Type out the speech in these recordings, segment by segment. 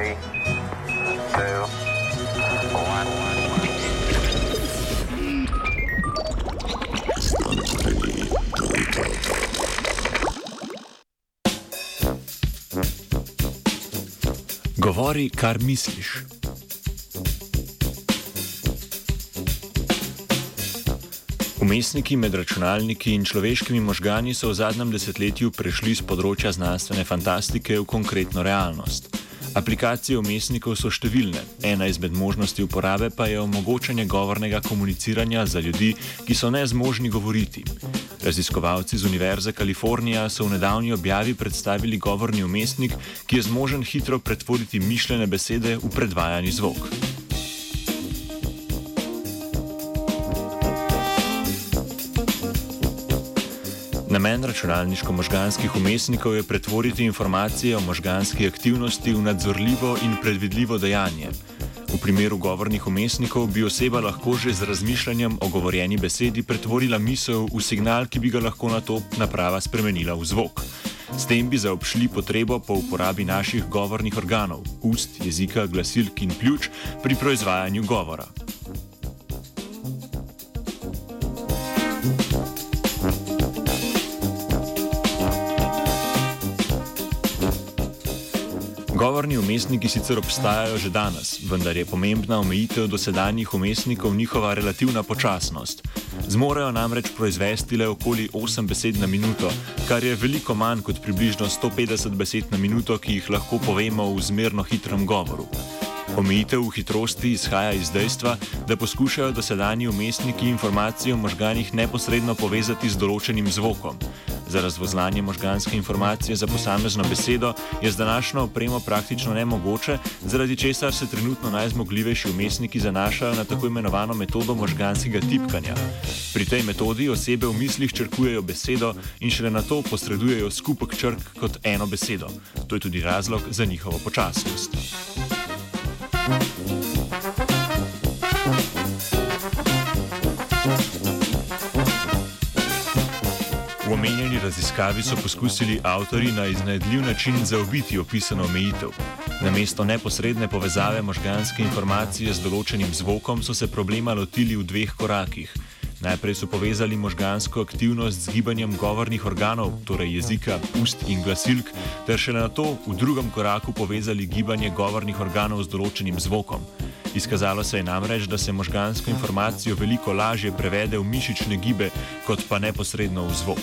Three, two, one. Govori, kar misliš. Umestniki med računalniki in človeškimi možgani so v zadnjem desetletju prešli z področja znanstvene fantastike v konkretno realnost. Aplikacije umestnikov so številne, ena izmed možnosti uporabe pa je omogočanje govornega komuniciranja za ljudi, ki so nezmožni govoriti. Raziskovalci z Univerze Kalifornija so v nedavni objavi predstavili govorni umestnik, ki je zmožen hitro pretvoriti mišljene besede v predvajani zvok. Namen računalniško-možganskih umestnikov je pretvoriti informacije o možganski aktivnosti v nadzorljivo in predvidljivo dejanje. V primeru govornih umestnikov bi oseba lahko že z razmišljanjem o govorjeni besedi pretvorila misel v signal, ki bi ga lahko na to naprava spremenila v zvok. S tem bi zaobšli potrebo po uporabi naših govornih organov, ust, jezika, glasilk in pljuč pri proizvajanju govora. Govorni umestniki sicer obstajajo že danes, vendar je pomembna omejitev dosedanjih umestnikov njihova relativna počasnost. Zmorejo namreč proizvesti le okoli 8 besed na minuto, kar je veliko manj kot približno 150 besed na minuto, ki jih lahko povemo v zmerno hitrem govoru. Omejitev v hitrosti izhaja iz dejstva, da poskušajo dosedanji umestniki informacije o možganih neposredno povezati z določenim zvokom. Za razvozlanje možganske informacije za posamezno besedo je z današnjo opremo praktično nemogoče, zaradi česar se trenutno najzmogljivejši umestniki zanašajo na tako imenovano metodo možganskega tipkanja. Pri tej metodi osebe v mislih črkujejo besedo in šele na to posredujejo skupek črk kot eno besedo. To je tudi razlog za njihovo počasnost. V omenjeni raziskavi so poskusili avtori na iznajdljiv način zaobiti opisano omejitev. Namesto neposredne povezave možganske informacije z določenim zvokom so se problema lotili v dveh korakih. Najprej so povezali možgansko aktivnost z gibanjem govornih organov, torej jezika, ust in glasilk, ter šele na to v drugem koraku povezali gibanje govornih organov z določenim zvokom. Izkazalo se je namreč, da se možgansko informacijo veliko lažje prevede v mišične gibe, kot pa neposredno v zvok.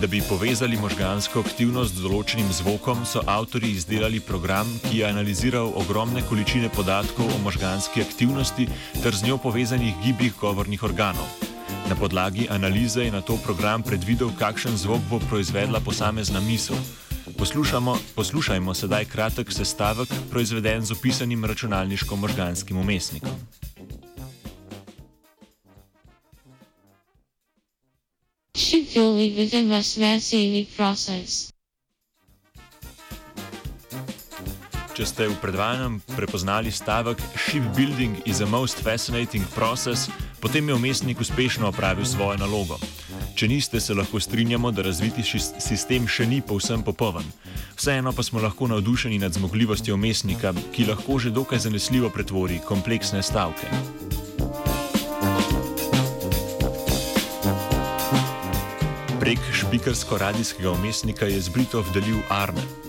Da bi povezali možgansko aktivnost z določenim zvokom, so avtori izdelali program, ki je analiziral ogromne količine podatkov o možganski aktivnosti ter z njo povezanih gibih govornih organov. Na podlagi analize je na to program predvidel, kakšen zvok bo proizvedla posamezna misel. Poslušajmo sedaj kratek sestavek, proizveden z opisanim računalniško-možganskim umestnikom. Shipbuilding within a smashing process. Če ste v predvajanju prepoznali stavek Shipbuilding is a most fascinating process, potem je umestnik uspešno opravil svojo nalogo. Če niste, se lahko strinjamo, da razviti sistem še ni povsem popoln. Vseeno pa smo lahko navdušeni nad zmogljivostjo umestnika, ki lahko že dokaj zanesljivo pretvori kompleksne stavke. Prek špikarsko-radijskega umestnika je z Britov delil Arne.